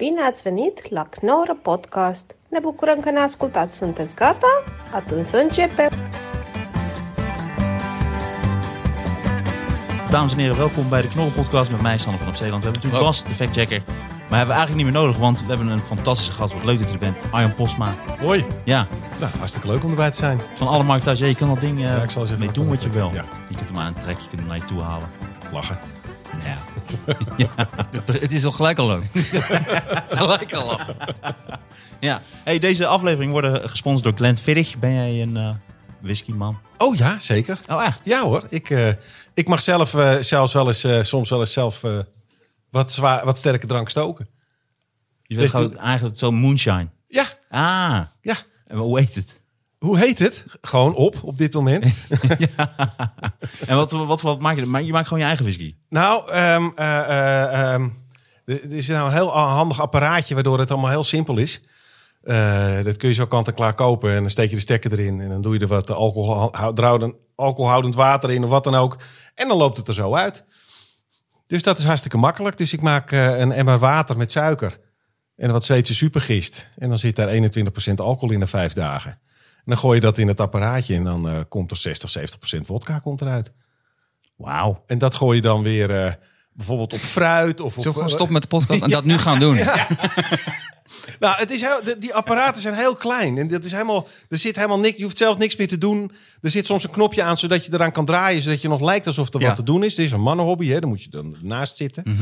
Bine ați venit la Knorr Podcast! Ne bucurăm că ne ascultați! Sunteți gata? Atunci să începem! Dames en heren, welkom bij de Knorren Podcast met mij, Sander van op Zeeland. We hebben natuurlijk. Bas, de factchecker. Maar hebben we eigenlijk niet meer nodig, want we hebben een fantastische gast. Wat leuk dat je er bent. Arjan Postma. Hoi. Ja, Nou, hartstikke leuk om erbij te zijn. van alle markten. Ja, je kan dat ding eh Ja, ik zal eens even mee doen wat je wil. weten. Je kunt hem aantrekken, je kunt hem naar je toe halen. Lachen. Ja. Het is al gelijk al leuk. gelijk al. ja. Hey, deze aflevering worden gesponsord door Glenn Fiddich. Ben jij een eh whiskyman? Oh ja, zeker. Oh, echt? Ja hoor. Ik, eh, ik mag zelf eh, zelfs wel eens, eh, soms wel eens zelf eh, wat, zwaar, wat sterke drank stoken. Je bent Dus gewoon eigenlijk zo'n moonshine. Ja, Ah, ja. en hoe heet het? Hoe heet het? Gewoon op, op dit moment. En wat, wat, wat maak je? Je maakt gewoon je eigen whisky. nou, ehm, er is nou een heel handig apparaatje waardoor het allemaal heel simpel is. Eh, dat kun je zo kant en klaar kopen en dan steek je de stekker erin. En dan doe je er wat alcoholhoudend, alcoholhoudend water in of wat dan ook. En dan loopt het er zo uit. Dus dat is hartstikke makkelijk. Dus ik maak een emmer water met suiker en wat Zweedse supergist. En dan zit daar 21% alcohol in na vijf dagen. En dan gooi je dat in het apparaatje en dan eh, komt er 60, 70% vodka komt eruit. Wauw. En dat gooi je dan weer eh, bijvoorbeeld op fruit of op... Zullen we gewoon stoppen met de podcast en dat nu gaan doen? Nou, het is heel, de- die apparaten zijn heel klein. En dat is helemaal, er zit helemaal niks, je hoeft zelf niks meer te doen. Er zit soms een knopje aan zodat je eraan kan draaien, zodat je nog lijkt alsof er Ja. wat te doen is. Het is een mannenhobby, hè? daar moet je dan naast zitten.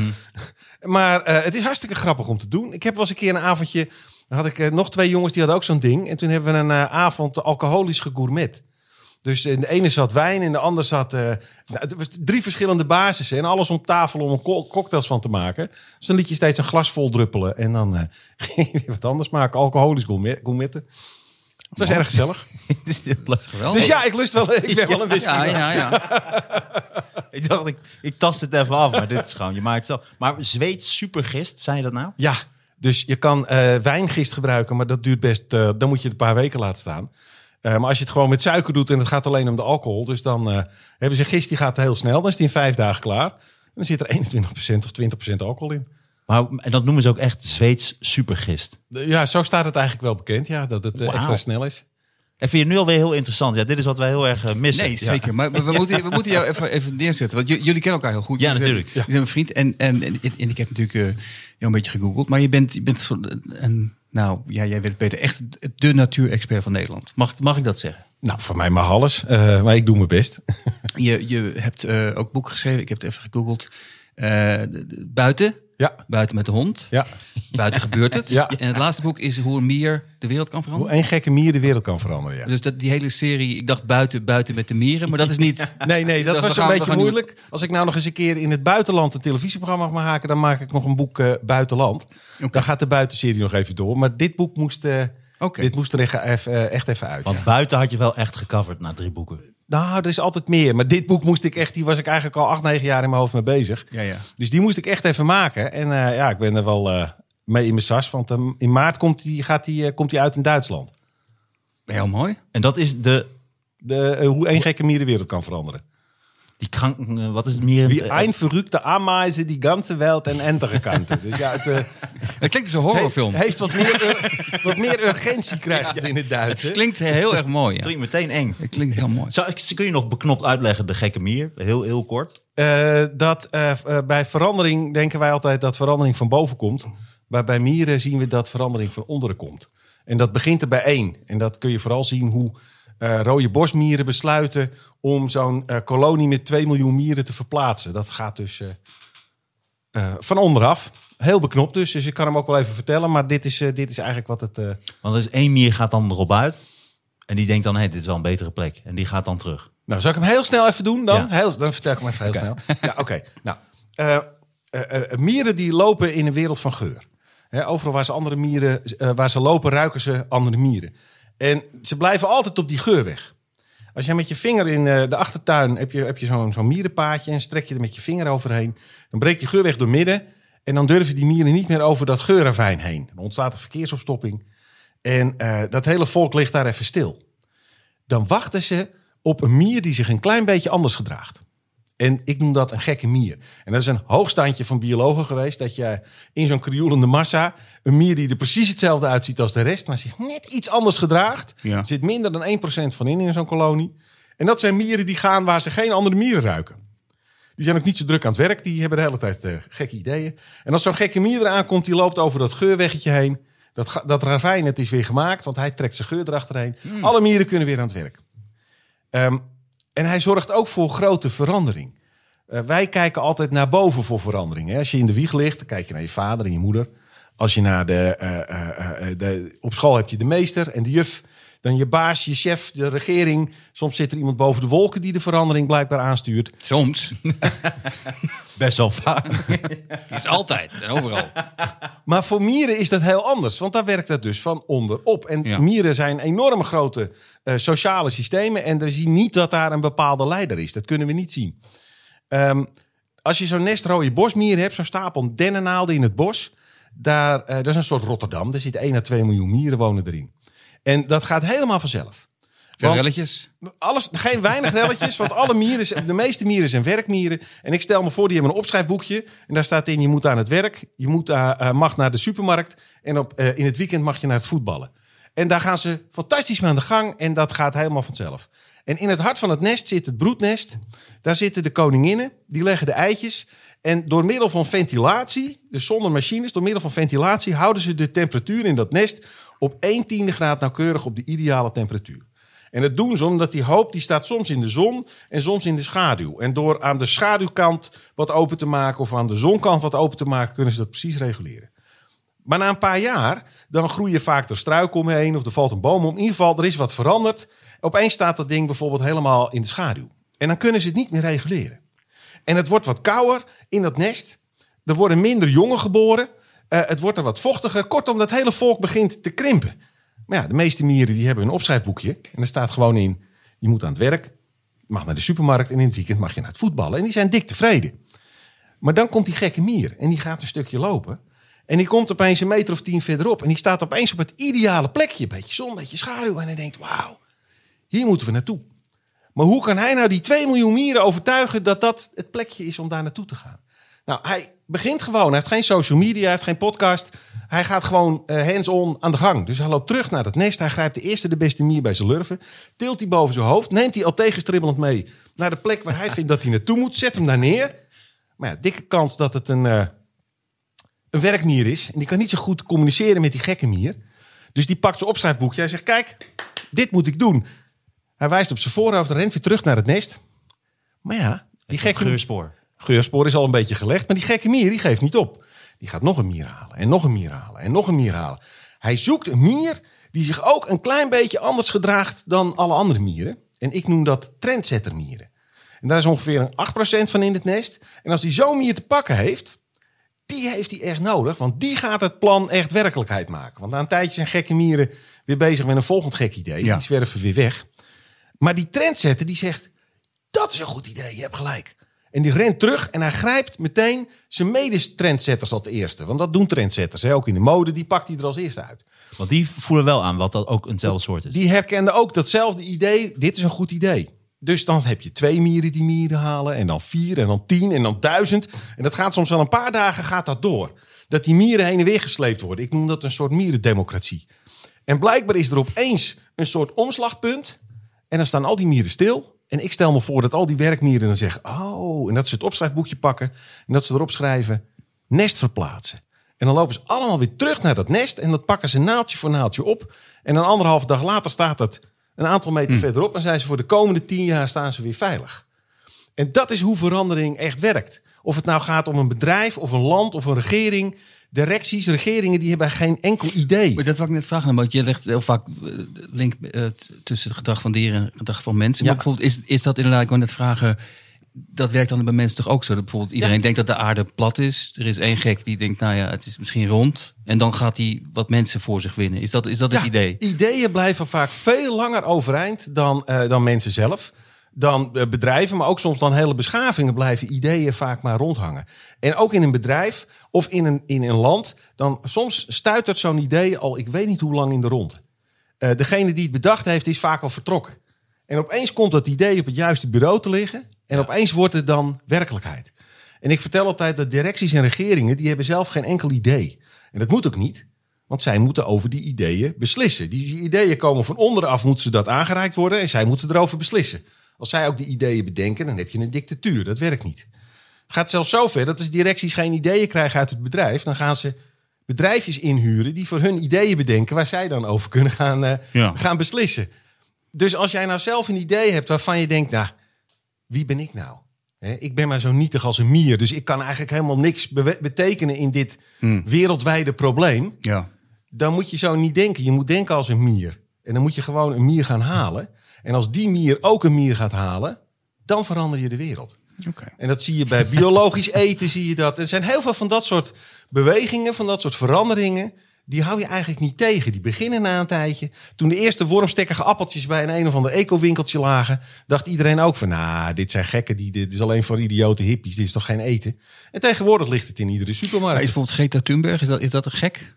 Maar eh, het is hartstikke grappig om te doen. Ik heb wel eens een keer een avondje, dan had ik eh, nog twee jongens die hadden ook zo'n ding. En toen hebben we een eh, avond alcoholisch gegourmet. Dus in de ene zat wijn, in de ander zat... eh, nou, het was drie verschillende basissen. En alles om tafel om co- cocktails van te maken. Dus dan liet je steeds een glas vol druppelen. En dan ging je weer wat anders maken. Alcoholisch gourmet- gourmetten. Het was erg gezellig. Geweldig. Dus ja, ik lust wel. Ik ben wel een whisky. ja, ja, ja. Ik dacht, ik, ik tast het even af, maar dit is gewoon, je maakt het zelf. Maar Zweeds supergist, zei je dat nou? Ja, dus je kan eh, wijngist gebruiken, maar dat duurt best. eh, dan moet je het een paar weken laten staan. Eh, maar als je het gewoon met suiker doet en het gaat alleen om de alcohol, dus dan hebben ze gist die gaat heel snel. Dan is die in vijf dagen klaar. En dan zit er 21% of 20% alcohol in. Maar en dat noemen ze ook echt Zweeds supergist. Ja, zo staat het eigenlijk wel bekend, ja, dat het extra snel is. En vind je nu alweer heel interessant? Ja, dit is wat wij heel erg eh, missen. Nee, Ja. zeker. Maar we, moeten, we moeten jou even, even neerzetten. Want j- jullie kennen elkaar heel goed. Ja, Jullie zijn- natuurlijk. Een vriend. En, en, en, en ik heb natuurlijk eh, jou een beetje gegoogeld. Maar je bent, je bent een, nou, ja, jij weet beter. Echt de natuurexpert van Nederland. Mag, mag ik dat zeggen? Nou, voor mij mag alles, eh, maar ik doe mijn best. Je, je hebt eh, ook boeken geschreven. Ik heb het even gegoogeld. Eh, buiten. Ja, Buiten met de hond. ja. Buiten gebeurt het. Ja. En het laatste boek is Hoe een mier de wereld kan Hoe veranderen. één gekke mier de wereld kan veranderen, ja. Dus dat, die hele serie, ik dacht buiten, buiten met de mieren. Maar dat is niet... Nee, nee, dat was een beetje nu- moeilijk. Als ik nou nog eens een keer in het buitenland een televisieprogramma mag maken, dan maak ik nog een boek eh, buitenland. Dan gaat de buitenserie nog even door. Maar dit boek moest, eh, Oké. dit moest er echt even, echt even uit. Want ja. buiten had je wel echt gecoverd na drie boeken. Nou, er is altijd meer. Maar dit boek moest ik echt, die was ik eigenlijk al acht, negen jaar in mijn hoofd mee bezig. Ja, ja. Dus die moest ik echt even maken. En eh, ja, ik ben er wel eh, mee in mijn sas. Want ehm, in maart komt die, gaat die, eh, komt die uit in Duitsland. Heel mooi. En dat is de, De, eh, hoe één gekke mier de wereld kan veranderen. Die krank, eh, wat is het meer? Wie een verrukte Ameise die ganze Welt en andere kanten. Dus ja, het, eh, klinkt als een horrorfilm. Heeft, heeft wat, meer, wat meer urgentie krijgt in het Duits. Het klinkt heel erg mooi. Ja. Klinkt meteen eng. Het klinkt heel mooi. Zou, ik- kun je nog beknopt uitleggen, de gekke mier? Heel, heel kort. Eh, dat bij verandering denken wij altijd dat verandering van boven komt. Maar bij mieren zien we dat verandering van onderen komt. En dat begint er bij één. En dat kun je vooral zien hoe eh, rode bosmieren besluiten om zo'n eh, kolonie met 2 miljoen mieren te verplaatsen. Dat gaat dus eh, van onderaf. Heel beknopt dus, dus ik kan hem ook wel even vertellen. Maar dit is, dit is eigenlijk wat het... Want er is één mier gaat dan erop uit. En die denkt dan, hé, dit is wel een betere plek. En die gaat dan terug. Nou, zal ik hem heel snel even doen dan? Ja. Heel, dan vertel ik hem even heel snel. Ja, oké. Nou, mieren die lopen in een wereld van geur. Overal waar ze andere mieren, waar ze lopen, ruiken ze andere mieren. En ze blijven altijd op die geur weg. Als jij met je vinger in eh, de achtertuin heb je, heb je zo'n zo'n mierenpaadje en strek je er met je vinger overheen, dan breekt die geur weg door midden. En dan durven die mieren niet meer over dat geurravijn heen. Dan ontstaat er verkeersopstopping. En eh, dat hele volk ligt daar even stil. Dan wachten ze op een mier die zich een klein beetje anders gedraagt. En ik noem dat een gekke mier. En dat is een hoogstandje van biologen geweest. Dat je in zo'n krioelende massa... een mier die er precies hetzelfde uitziet als de rest... maar zich net iets anders gedraagt. Ja. Zit minder dan 1% van in in zo'n kolonie. En dat zijn mieren die gaan waar ze geen andere mieren ruiken. Die zijn ook niet zo druk aan het werk. Die hebben de hele tijd eh, gekke ideeën. En als zo'n gekke mier eraan komt, die loopt over dat geurweggetje heen. Dat, dat ravijn, het is weer gemaakt, want hij trekt zijn geur erachterheen. Alle mieren kunnen weer aan het werk. Ehm, en hij zorgt ook voor grote verandering. Eh, wij kijken altijd naar boven voor verandering. Hè? Als je in de wieg ligt, dan kijk je naar je vader en je moeder. Als je naar de, eh, eh, de... Op school heb je de meester en de juf. Dan je baas, je chef, de regering. Soms zit er iemand boven de wolken die de verandering blijkbaar aanstuurt. Soms. Best wel vaak. Is altijd en overal. Maar voor mieren is dat heel anders, want daar werkt het dus van onderop. En Ja. mieren zijn enorme grote eh, sociale systemen en we zien niet dat daar een bepaalde leider is. Dat kunnen we niet zien. Ehm, als je zo'n nest rode bosmieren hebt, zo'n stapel dennennaalden in het bos, daar, eh, dat is een soort Rotterdam. Er zitten 1 à 2 miljoen mieren wonen erin. En dat gaat helemaal vanzelf. Veel relletjes. alles, geen weinig relletjes, want alle mieren, de meeste mieren zijn werkmieren. En ik stel me voor, die hebben een opschrijfboekje. En daar staat in, je moet aan het werk, je moet, eh, eh, mag naar de supermarkt. En op, eh, in het weekend mag je naar het voetballen. En daar gaan ze fantastisch mee aan de gang en dat gaat helemaal vanzelf. En in het hart van het nest zit het broednest. Daar zitten de koninginnen, die leggen de eitjes. En door middel van ventilatie, dus zonder machines, door middel van ventilatie... houden ze de temperatuur in dat nest op 1 tiende graad nauwkeurig op de ideale temperatuur. En dat doen ze omdat die hoop die staat soms in de zon en soms in de schaduw. En door aan de schaduwkant wat open te maken of aan de zonkant wat open te maken, kunnen ze dat precies reguleren. Maar na een paar jaar, dan groeien vaak er struiken omheen of er valt een boom om. In ieder geval, er is wat veranderd. Opeens staat dat ding bijvoorbeeld helemaal in de schaduw. En dan kunnen ze het niet meer reguleren. En het wordt wat kouder in dat nest. Er worden minder jongen geboren. Eh, het wordt er wat vochtiger. Kortom, dat hele volk begint te krimpen. Maar ja, de meeste mieren die hebben een opschrijfboekje. En er staat gewoon in, je moet aan het werk. Mag naar de supermarkt en in het weekend mag je naar het voetballen. En die zijn dik tevreden. Maar dan komt die gekke mier en die gaat een stukje lopen. En die komt opeens een meter of tien verderop. En die staat opeens op het ideale plekje. Beetje zon, beetje schaduw. En hij denkt, wauw, hier moeten we naartoe. Maar hoe kan hij nou die 2 miljoen mieren overtuigen dat dat het plekje is om daar naartoe te gaan? Nou, hij begint gewoon. Hij heeft geen social media, hij heeft geen podcast. Hij gaat gewoon eh, hands-on aan de gang. Dus hij loopt terug naar dat nest. Hij grijpt de eerste de beste mier bij zijn lurven. Tilt die boven zijn hoofd. Neemt hij al tegenstribbelend mee naar de plek waar hij vindt dat hij naartoe moet. Zet hem daar neer. Maar ja, dikke kans dat het een, eh, een werkmier is. En die kan niet zo goed communiceren met die gekke mier. Dus die pakt zijn opschrijfboekje. Hij zegt, kijk, dit moet ik doen. Hij wijst op zijn voorhoofd en rent weer terug naar het nest. Maar ja, die gekke Geurspoor. Geurspoor is al een beetje gelegd. Maar die gekke mier, die geeft niet op. Die gaat nog een mier halen en nog een mier halen en nog een mier halen. Hij zoekt een mier die zich ook een klein beetje anders gedraagt dan alle andere mieren. En ik noem dat trendsettermieren. En daar is ongeveer een 8% van in het nest. En als hij zo'n mier te pakken heeft, die heeft hij echt nodig. Want die gaat het plan echt werkelijkheid maken. Want na een tijdje zijn gekke mieren weer bezig met een volgend gek idee. Ja. Die zwerven weer weg. Maar die trendsetter die zegt, dat is een goed idee, je hebt gelijk. En die rent terug en hij grijpt meteen zijn mede-trendsetters als eerste. Want dat doen trendsetters, hè? ook in de mode, die pakt hij er als eerste uit. Want die voelen wel aan wat dat ook eenzelfde soort is. Die herkenden ook datzelfde idee, dit is een goed idee. Dus dan heb je twee mieren die mieren halen en dan vier en dan tien en dan duizend. En dat gaat soms wel een paar dagen gaat dat door. Dat die mieren heen en weer gesleept worden. Ik noem dat een soort mierendemocratie. En blijkbaar is er opeens een soort omslagpunt. En dan staan al die mieren stil. En ik stel me voor dat al die werkmieren dan zeggen... oh, en dat ze het opschrijfboekje pakken... en dat ze erop schrijven nest verplaatsen. En dan lopen ze allemaal weer terug naar dat nest... en dat pakken ze naaldje voor naaldje op. En een anderhalve dag later staat dat een aantal meter verderop... en zijn ze voor de komende tien jaar staan ze weer veilig. En dat is hoe verandering echt werkt. Of het nou gaat om een bedrijf of een land of een regering... Directies, regeringen, die hebben geen enkel idee. Maar dat wil ik net vragen, want je legt heel vaak eh, link eh, tussen het gedrag van dieren en het gedrag van mensen. Ja. Maar bijvoorbeeld, is, is dat inderdaad, ik wou net vragen, dat werkt dan bij mensen toch ook zo? Dat bijvoorbeeld iedereen denkt dat de aarde plat is. Er is één gek die denkt, nou ja, het is misschien rond. En dan gaat hij wat mensen voor zich winnen. Is dat, is dat het idee? Ideeën blijven vaak veel langer overeind dan, eh, dan mensen zelf. Dan eh, bedrijven, maar ook soms dan hele beschavingen blijven ideeën vaak maar rondhangen. En ook in een bedrijf of in een, in een land, dan soms stuitert zo'n idee al ik weet niet hoe lang in de rond. Eh, degene die het bedacht heeft, is vaak al vertrokken. En opeens komt dat idee op het juiste bureau te liggen. En opeens wordt het dan werkelijkheid. En ik vertel altijd dat directies en regeringen, die hebben zelf geen enkel idee. En dat moet ook niet. Want zij moeten over die ideeën beslissen. Die ideeën komen van onderaf, moeten ze dat aangereikt worden. En zij moeten erover beslissen. Als zij ook die ideeën bedenken, dan heb je een dictatuur. Dat werkt niet. Het gaat zelfs zover dat als directies geen ideeën krijgen uit het bedrijf, dan gaan ze bedrijfjes inhuren die voor hun ideeën bedenken waar zij dan over kunnen gaan, eh, Ja. gaan beslissen. Dus als jij nou zelf een idee hebt waarvan je denkt, nou, wie ben ik nou? Ik ben maar zo nietig als een mier, dus ik kan eigenlijk helemaal niks betekenen in dit wereldwijde probleem. Ja. Dan moet je zo niet denken. Je moet denken als een mier. En dan moet je gewoon een mier gaan halen. En als die mier ook een mier gaat halen, dan verander je de wereld. En dat zie je bij biologisch eten, zie je dat. Er zijn heel veel van dat soort bewegingen, van dat soort veranderingen. Die hou je eigenlijk niet tegen. Die beginnen na een tijdje. Toen de eerste wormstekkige appeltjes bij een een of ander eco-winkeltje lagen, dacht iedereen ook van, nou, dit zijn gekken, die, dit is alleen voor idiote hippies, dit is toch geen eten. En tegenwoordig ligt het in iedere Maar supermarkt. is bijvoorbeeld Greta Thunberg, is dat, is dat een gek?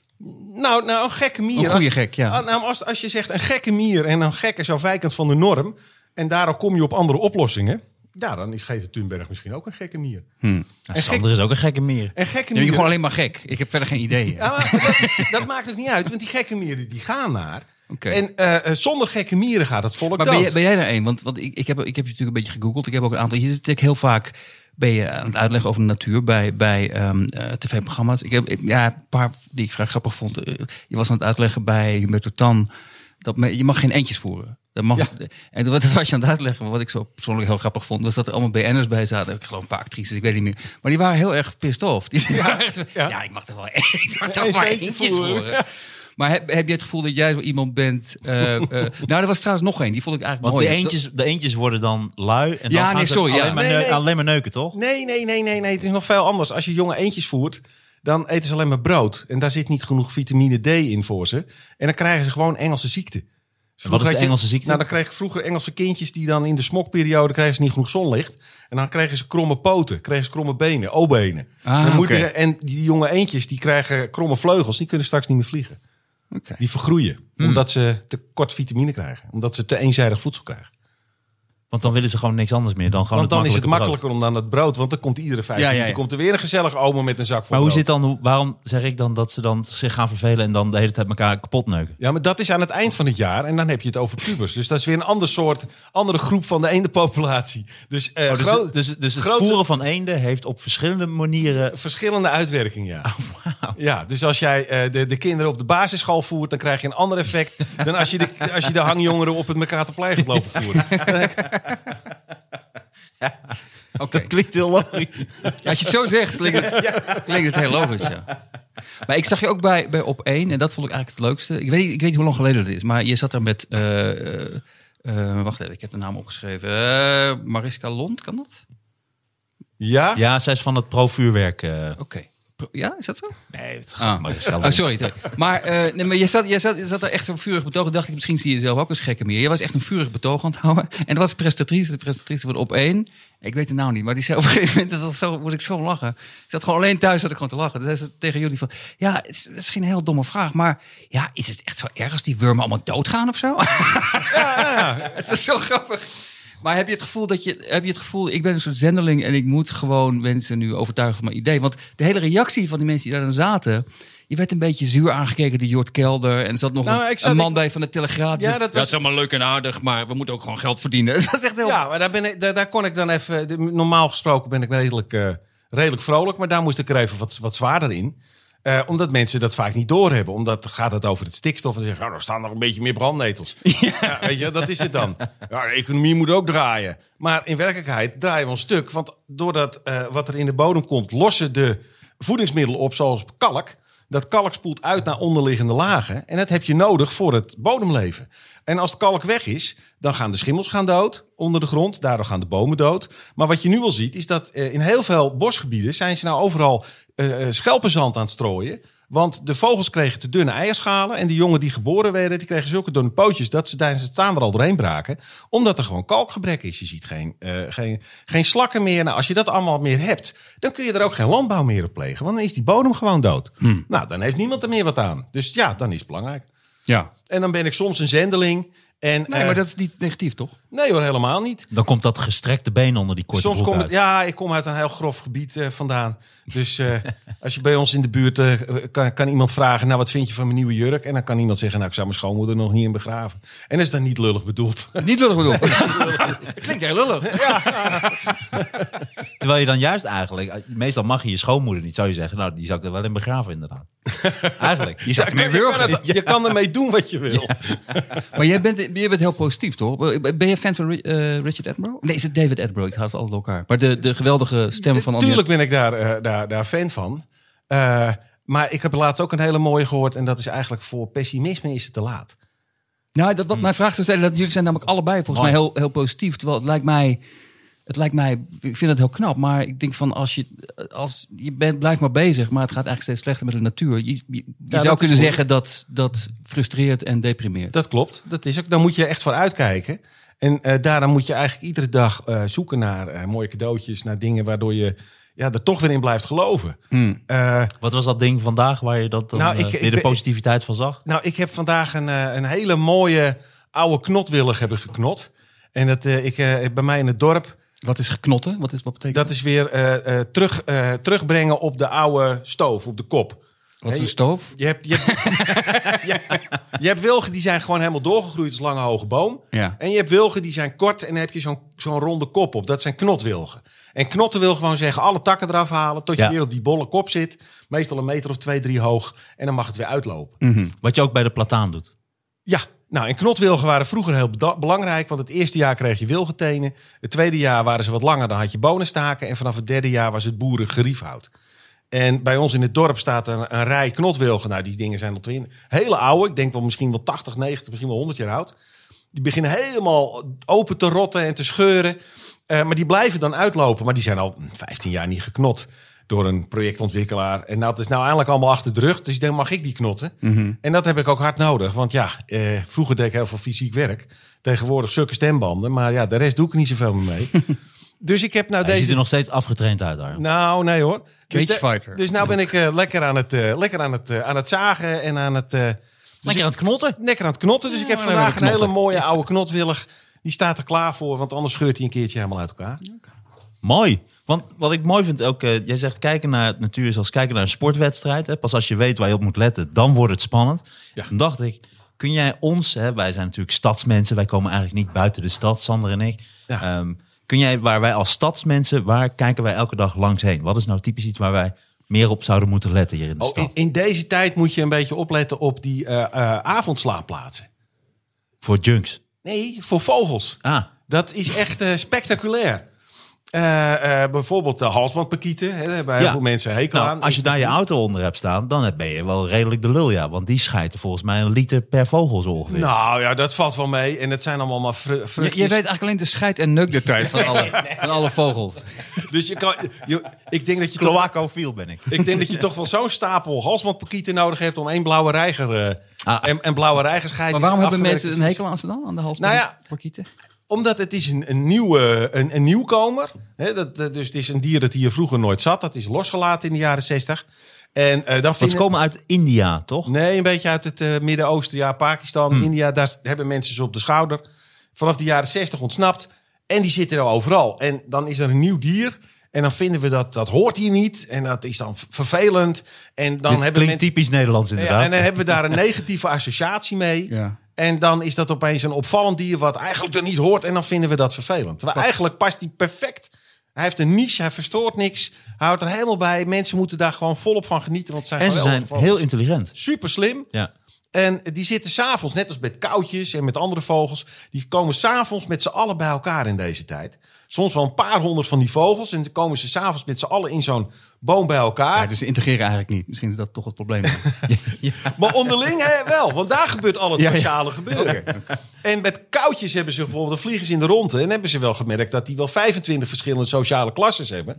Nou, nou, een gekke mier. Een goede Als- gek, ja. Ah, Nou, als, als je zegt een gekke mier en een gek is afwijkend van de norm. En daardoor kom je op andere oplossingen. Ja, dan is Greta Thunberg misschien ook een gekke mier. Nou, Sander is ook een gekke meer. En gekke Ja, je gewoon alleen maar gek. Ik heb verder geen idee. Ja, maar dat, dat maakt ook niet uit, want die gekke mieren die gaan naar. Oké. En eh, eh, zonder gekke mieren gaat het volk Maar dood. ben jij, ben jij er een? Want, want ik, ik, heb, ik heb je natuurlijk een beetje gegoogeld. Ik heb ook een aantal. Je zit natuurlijk heel vaak. Ben je aan het uitleggen over de natuur bij, bij ehm, eh, tv-programma's? Ik heb ik- ja, een paar die ik vrij grappig vond. Eh, Je was aan het uitleggen bij Humberto Tan. Dat me- je mag geen eentjes voeren. Dat mag, En wat was je aan het uitleggen? Wat ik zo persoonlijk heel grappig vond, was dat er allemaal BN'ers bij zaten. Ik geloof een paar actrices, ik weet niet meer. Maar die waren heel erg pissed off. Die waren echt zo, ja. ja. ik mag er wel ik mag er maar eentje eentjes voeren. Maar heb, heb je het gevoel dat jij zo iemand bent? eh, eh, nou, er was trouwens nog één. Die vond ik eigenlijk Want de mooi. eentjes, de eentjes worden dan lui. En dan Ja, gaan nee, ze sorry, ja. alleen, maar Nee, neu- nee. alleen maar neuken, toch? Nee, nee, nee, nee, nee. Het is nog veel anders. Als je jonge eendjes voert, dan eten ze alleen maar brood. En daar zit niet genoeg vitamine D in voor ze. En dan krijgen ze gewoon Engelse ziekte. Wat is de Engelse ziekte? Nou, dan kreeg ik vroeger Engelse kindjes die dan in de smokperiode kregen ze niet genoeg zonlicht. En dan kregen ze kromme poten, kregen ze kromme benen, O-benen. Ah, Dan je- En die jonge eendjes die krijgen kromme vleugels, die kunnen straks niet meer vliegen. Die vergroeien, Hmm. omdat ze te kort vitamine krijgen. Omdat ze te eenzijdig voedsel krijgen. Want dan willen ze gewoon niks anders meer dan gewoon Want dan is het makkelijke makkelijker om dan het brood, want dan komt iedere vijf Ja, ja, minuten ja. komt er weer een gezellig oma met een zak brood. vol Maar hoe brood. zit dan, waarom zeg ik dan dat ze dan zich gaan vervelen en dan de hele tijd elkaar kapot neuken? Ja, maar dat is aan het eind van het jaar en dan heb je het over pubers. Dus dat is weer een ander soort, andere groep van de ene populatie. Dus, eh Oh, dus, groot- dus, dus het grootste- voeren van eenden heeft op verschillende manieren... verschillende uitwerkingen, ja. Oh, Ja, dus als jij eh, de, de kinderen op de basisschool voert, dan krijg je een ander effect dan als je de, als je de hangjongeren op het Mercatorplein gaat lopen voeren. Oké. Klinkt heel logisch. Ja, als je het zo zegt, klinkt het, klinkt het heel logisch, ja. Maar ik zag je ook bij, bij Op 1 en dat vond ik eigenlijk het leukste. Ik weet, niet- ik weet niet hoe lang geleden het is, maar je zat daar met... eh, eh, eh, wacht even, ik heb de naam opgeschreven. Eh, Mariska Lond, kan dat? Ja? Ja, zij is van het pro-vuurwerk. eh. Oké. Ja, is dat zo? Nee, het Ah. maar is Oh, sorry. sorry. Maar, eh, nee, maar je, zat, je, zat, je zat er echt zo'n vurig betoog. Dacht ik, misschien zie je jezelf ook als gekke meer. Je was echt een vurig betoog aan het houden. En dat was de presentatrice, de presentatrice van Op 1. Ik weet de naam niet, maar die zei op een gegeven moment... Dat dat zo, moest ik zo lachen. Ik zat gewoon alleen thuis, zat ik gewoon te lachen. Toen zei ze tegen jullie van... Ja, het is misschien een heel domme vraag, maar... Ja, is het echt zo erg als die wormen allemaal doodgaan of zo? het was zo grappig. Maar heb je het gevoel dat je, heb je het gevoel, ik ben een soort zendeling en ik moet gewoon mensen nu overtuigen van mijn idee? Want de hele reactie van die mensen die daar dan zaten, je werd een beetje zuur aangekeken door Jort Kelder en er zat nog Nou, een, ik zat- een man ik- bij van de Telegraaf. Ja, dat "Ja, was- het is allemaal leuk en aardig, maar we moeten ook gewoon geld verdienen. Het was echt heel. Ja, maar daar, ben ik, daar, daar kon ik dan even... Normaal gesproken ben ik redelijk, eh, redelijk vrolijk, maar daar moest ik er even wat, wat zwaarder in. Eh, omdat mensen dat vaak niet doorhebben. Omdat gaat het over het stikstof en zeggen, nou, er staan nog een beetje meer brandnetels. Ja. weet je, dat is het dan. Ja, de economie moet ook draaien. Maar in werkelijkheid draaien we een stuk. Want doordat eh, wat er in de bodem komt, lossen de voedingsmiddelen op, zoals kalk. Dat kalk spoelt uit naar onderliggende lagen. En dat heb je nodig voor het bodemleven. En als het kalk weg is, dan gaan de schimmels gaan dood onder de grond. Daardoor gaan de bomen dood. Maar wat je nu al ziet, is dat eh, in heel veel bosgebieden... zijn ze nou overal eh, eh, schelpenzand aan het strooien. Want de vogels kregen te dunne eierschalen. En de jongen die geboren werden, die kregen zulke dunne pootjes... dat ze tijdens het staan er al doorheen braken. Omdat er gewoon kalkgebrek is. Je ziet geen, eh, geen, geen slakken meer. Nou, als je dat allemaal meer hebt, dan kun je er ook geen landbouw meer op plegen. Want dan is die bodem gewoon dood. Nou, dan heeft niemand er meer wat aan. Dus ja, dan is het belangrijk. ja. En dan ben ik soms een zendeling. En, Nee, maar dat is niet negatief, toch? Nee hoor, helemaal niet. Dan komt dat gestrekte been onder die korte Soms broek kom ik, ja, ik kom uit een heel grof gebied eh, vandaan. Dus eh, als je bij ons in de buurt eh, kan, kan iemand vragen, nou wat vind je van mijn nieuwe jurk? En dan kan iemand zeggen, nou ik zou mijn schoonmoeder nog niet in begraven. En dat is dan niet lullig bedoeld. Niet lullig bedoeld. Klinkt heel lullig. Terwijl je dan juist eigenlijk, meestal mag je je schoonmoeder niet, zou je zeggen, nou die zou ik er wel in begraven inderdaad. eigenlijk. Je zou ermee je, kan het- je kan ermee doen wat je wil. Maar jij bent, jij bent heel positief, toch? Ben je fan van eh, Richard Attenborough? Nee, is het David Attenborough? Ik haal het altijd door elkaar. Maar de, de geweldige stem van... Tuurlijk ben ik daar, eh, daar, daar fan van. Eh, maar ik heb laatst ook een hele mooie gehoord. En dat is eigenlijk voor pessimisme is het te laat. Nou, dat, wat mijn vraag zou stellen, dat jullie zijn namelijk allebei volgens Mooi. mij heel, heel positief. Terwijl het lijkt mij, het lijkt mij, ik vind het heel knap. Maar ik denk van, als je, als je bent, blijft maar bezig, maar het gaat eigenlijk steeds slechter met de natuur. Je, je, je dat zou is kunnen zeggen dat dat frustreert en deprimeert. Dat klopt. Dat is ook, dan moet je echt voor uitkijken. En eh daarom moet je eigenlijk iedere dag eh, zoeken naar eh, mooie cadeautjes. Naar dingen waardoor je ja, er toch weer in blijft geloven. Hmm. Eh, Wat was dat ding vandaag waar je dat dan, Nou, ik- eh, ik weer de positiviteit van zag? nou, ik heb vandaag een, eh, een hele mooie oude knotwillig hebben geknot. En dat, eh, ik, eh, bij mij in het dorp, Wat is geknotten? Wat, is, wat betekent dat is weer eh, eh, terug, eh, terugbrengen op de oude stoof, op de kop. Wat is een stoof? Je hebt, je, hebt, ja, je hebt wilgen die zijn gewoon helemaal doorgegroeid als lange hoge boom. Ja. En je hebt wilgen die zijn kort en dan heb je zo'n zo'n ronde kop op. Dat zijn knotwilgen. En knotten wil gewoon zeggen alle takken eraf halen tot je Ja. weer op die bolle kop zit. Meestal een meter of twee, drie hoog. En dan mag het weer uitlopen. Wat je ook bij de plataan doet. Ja, nou en knotwilgen waren vroeger heel belangrijk. Want het eerste jaar kreeg je wilgetenen. Het tweede jaar waren ze wat langer, dan had je bonenstaken. En vanaf het derde jaar was het boeren geriefhout. En bij ons in het dorp staat een, een rij knotwilgen. Nou, die dingen zijn al twin. Hele oude. Ik denk wel misschien wel 80, 90, misschien wel 100 jaar oud. Die beginnen helemaal open te rotten en te scheuren. Eh, maar die blijven dan uitlopen. Maar die zijn al 15 jaar niet geknot door een projectontwikkelaar. En dat is nou eigenlijk allemaal achter de rug. Dus dan mag ik die knotten. En dat heb ik ook hard nodig. Want ja, eh, vroeger deed ik heel veel fysiek werk. Tegenwoordig zulke stembanden. Maar ja, de rest doe ik niet zoveel meer mee. dus ik heb nou Hij ziet deze... er nog steeds afgetraind uit daar. Nou, nee hoor. Dus, de- fighter. dus nou ben ik eh, lekker, aan het, eh, lekker aan, het, eh, aan het zagen en aan het... eh, Lekker aan het knotten. lekker aan het knotten. Dus ik heb vandaag een hele mooie oude knotwillig. Die staat er klaar voor, want anders scheurt hij een keertje helemaal uit elkaar. Mooi. Want wat ik mooi vind ook, eh, jij zegt kijken naar het natuur is als kijken naar een sportwedstrijd. Hè? Pas als je weet waar je op moet letten, dan wordt het spannend. Ja. Toen dacht ik, kun jij ons, hè, wij zijn natuurlijk stadsmensen, wij komen eigenlijk niet buiten de stad, Sander en ik. Ja. Ehm, kun jij, waar wij als stadsmensen, waar kijken wij elke dag langs heen? Wat is nou typisch iets waar wij meer op zouden moeten letten hier in de Oh, stad? in, in deze tijd moet je een beetje opletten op die eh, eh, avondslaapplaatsen. Voor junks. Nee, voor vogels. Ah, Dat is echt eh, spectaculair. Eh, eh, bijvoorbeeld de halsbandpakieten. Hè, daar hebben heel Ja. veel mensen hekel nou, aan. als je daar je auto onder hebt staan, dan ben je wel redelijk de lul, ja. Want die schijten volgens mij een liter per vogel zo ongeveer. Nou ja, dat valt wel mee. En het zijn allemaal maar vru Je, weet eigenlijk alleen de scheid- en neukdetails van alle, van alle vogels. Dus je kan, je, ik denk dat je toch, Cloacofiel ben ik. ik denk dat je toch wel zo'n stapel halsbandpakieten nodig hebt om één blauwe reiger eh, Ah. en, en blauwe reigerscheidjes Maar waarom hebben mensen een hekel aan ze dan? Aan de hals Nou ja? Omdat het is een, een, nieuwe, een, een nieuwkomer. Hè, dat, dat- dus het is een dier dat hier vroeger nooit zat. Dat is losgelaten in de jaren zestig. En eh, dan Want vinden... ze komen uit India, toch? Nee, een beetje uit het eh, Midden-Oosten. Ja, Pakistan, Hmm. India. Daar hebben mensen ze op de schouder. Vanaf de jaren 60 ontsnapt. En die zitten er overal. En dan is er een nieuw dier. En dan vinden we dat dat hoort hier niet. En dat is dan vervelend. En dan Dit hebben klinkt mensen... typisch Nederlands inderdaad. Ja, en dan hebben we daar een negatieve associatie mee. Ja. En dan is dat opeens een opvallend dier wat eigenlijk er niet hoort. En dan vinden we dat vervelend. Terwijl eigenlijk past hij perfect. Hij heeft een niche, hij verstoort niks. Hij houdt er helemaal bij. Mensen moeten daar gewoon volop van genieten. Want zijn en ze zijn heel heel intelligent. super slim. Ja. En die zitten s'avonds, net als met koudjes en met andere vogels, die komen s'avonds met z'n allen bij elkaar in deze tijd. Soms wel een paar honderd van die vogels. En dan komen ze s'avonds met z'n allen in zo'n boom bij elkaar. Ja, dus ze integreren eigenlijk niet. Misschien is dat toch het probleem. Maar onderling hè, wel, want daar gebeurt al het Ja, ja. sociale gebeuren. En met koudjes hebben ze bijvoorbeeld, vliegen ze in de ronde. En hebben ze wel gemerkt dat die wel 25 verschillende sociale klasses hebben.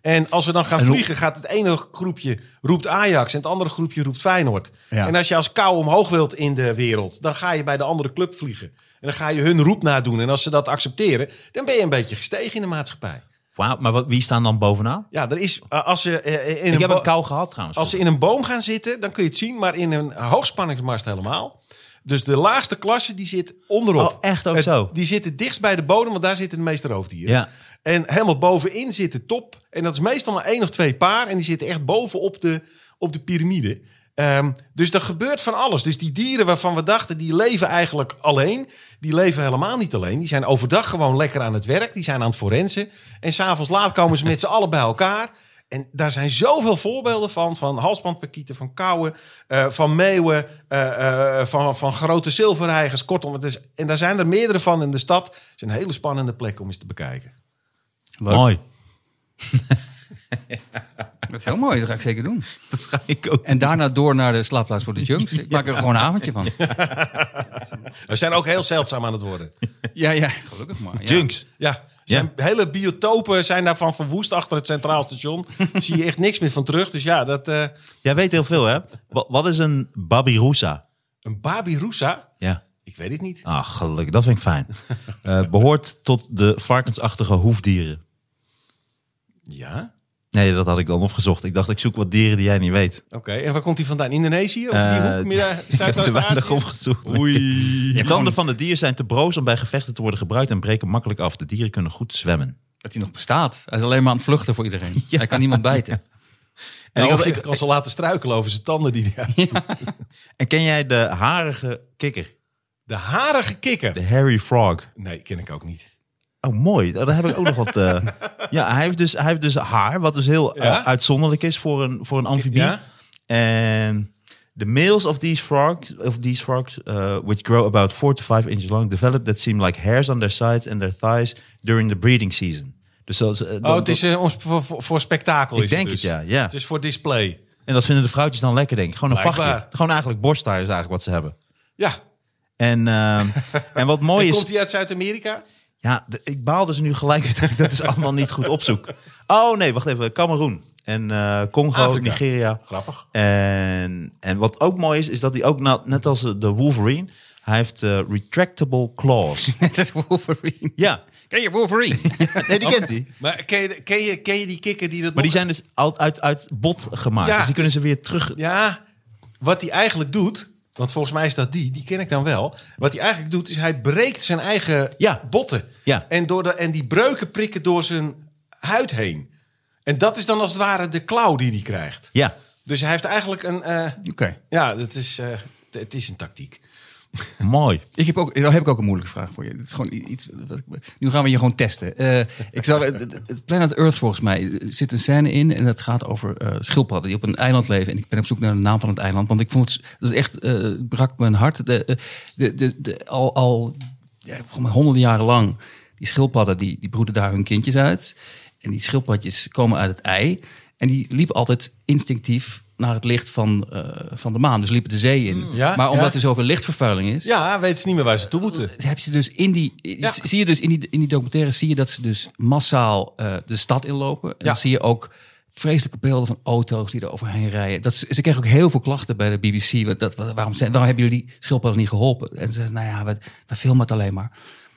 En als we dan gaan vliegen, gaat het ene groepje roept Ajax en het andere groepje roept Feyenoord. Ja. En als je als kou omhoog wilt in de wereld, dan ga je bij de andere club vliegen. Dan ga je hun roep nadoen. En als ze dat accepteren, dan ben je een beetje gestegen in de maatschappij. Wauw, maar wat, wie staan dan bovenaan? Ja, er is, eh, als ze eh, in Ik een heb een kou gehad trouwens. als ze in een boom gaan zitten, dan kun je het zien. Maar in een hoogspanningsmast helemaal. Dus de laagste klasse die zit onderop. Oh, echt ook zo? Die zit het dichtst bij de bodem, want daar zitten de meeste roofdieren. Ja. En helemaal bovenin zit de top. En dat is meestal maar één of twee paar. En die zitten echt bovenop de, op de piramide. Ehm, dus er gebeurt van alles. Dus die dieren waarvan we dachten, die leven eigenlijk alleen. Die leven helemaal niet alleen. Die zijn overdag gewoon lekker aan het werk. Die zijn aan het forensen. En s'avonds laat komen ze met z'n allen bij elkaar. En daar zijn zoveel voorbeelden van. Van halsbandpakieten, van kauwen, eh, van meeuwen, eh, eh, van, van grote zilverheigers. Kortom, het is, en daar zijn er meerdere van in de stad. Het is een hele spannende plek om eens te bekijken. Leuk. Mooi. Dat is heel mooi, dat ga ik zeker doen. Dat ga ik ook En daarna door naar de slaapplaats voor de junks. Ik maak er gewoon een avondje van. We zijn ook heel zeldzaam aan het worden. Ja, ja, gelukkig maar. Ja. Junks. Ja, zijn hele biotopen zijn daarvan verwoest achter het Centraal Station. Zie je echt niks meer van terug. Dus ja, dat, eh, Jij weet heel veel, hè? Wat, is een babirusa? een Babirusa, Ja. ik weet het niet. Ah, gelukkig. Dat vind ik fijn. Eh, behoort tot de varkensachtige hoefdieren. Ja, Nee, dat had ik dan opgezocht. Ik dacht, ik zoek wat dieren die jij niet weet. oké. En waar komt hij vandaan? Indonesië? Of die Eh, hoek? Midden- Ik heb te weinig opgezocht. Oei. De tanden van de dier zijn te broos om bij gevechten te worden gebruikt en breken makkelijk af. De dieren kunnen goed zwemmen. Dat hij nog bestaat. Hij is alleen maar aan het vluchten voor iedereen. Hij kan niemand bijten. En, En ik had- ik kan ze laten struikelen over zijn tanden. Die hij en ken jij de harige kikker? De harige kikker. De hairy frog. Nee, ken ik ook niet. Oh, mooi. Daar heb ik ook nog wat... eh, Ja, hij heeft, dus, hij heeft dus haar, wat dus heel eh, uitzonderlijk is voor een, voor een amfibie. Ja? En the males of these frogs, of these frogs uh, which grow about four to five inches long, develop that seem like hairs on their sides and their thighs during the breeding season. Dus dat, Oh, dat- het is voor, voor, voor spektakel. Ik is denk dus. het, ja, ja. Het is voor display. En dat vinden de vrouwtjes dan lekker, denk ik. Gewoon een Blijkbaar. vachtje. Gewoon eigenlijk borsthaar is eigenlijk wat ze hebben. Ja. En, ehm, en wat mooi En is... komt hij uit Zuid-Amerika? Ja, de- ik baal dus nu gelijk dat ik dat is allemaal niet goed opzoek. Oh nee, wacht even. Cameroen en eh, Congo, Afrika. Nigeria. Grappig. En, en wat ook mooi is, is dat hij ook na- net als de Wolverine, hij heeft eh, retractable claws. Het is Wolverine. ja, Ken je Wolverine? nee, die kent hij. Maar ken je, ken, je, ken je die kikker die dat Maar die zijn dus uit, uit, uit bot gemaakt. Ja, dus die kunnen ze weer terug... Ja, wat hij eigenlijk doet... Want volgens mij is dat die, die ken ik dan wel. Wat hij eigenlijk doet, is hij breekt zijn eigen Ja. botten. Ja. En, door de, en die breuken prikken door zijn huid heen. En dat is dan als het ware de klauw die hij krijgt. Ja, Dus hij heeft eigenlijk een... eh, Oké. ja, het is, eh, het is een tactiek. mooi. Ik heb ook, daar heb ik ook een moeilijke vraag voor je. Het is gewoon iets. wat Nu gaan we je gewoon testen. Eh, ik zal, het, Planet Earth volgens mij zit een scène in en dat gaat over eh, schildpadden die op een eiland leven. En ik ben op zoek naar de naam van het eiland, want ik vond het, dat is echt het brak mijn hart. De, de, de, al, al ja, honderden jaren lang die schildpadden die, die broeden daar hun kindjes uit. En die schildpadjes komen uit het ei. En die liepen altijd instinctief naar het licht van, eh, van de maan. Dus liepen de zee in. Ja, maar omdat ja. er zoveel lichtvervuiling is, Ja, weet ze niet meer waar ze toe moeten. heb je dus in die, Ja. zie je dus in die, in die documentaire zie je dat ze dus massaal eh, de stad inlopen. En Ja. dan zie je ook vreselijke beelden van auto's die er overheen rijden. Dat, ze kregen ook heel veel klachten bij de BBC. Wat, dat, wat- waarom, zijn, waarom hebben jullie die schildpadden niet geholpen? En ze zeiden, nou ja, we, we filmen het alleen maar.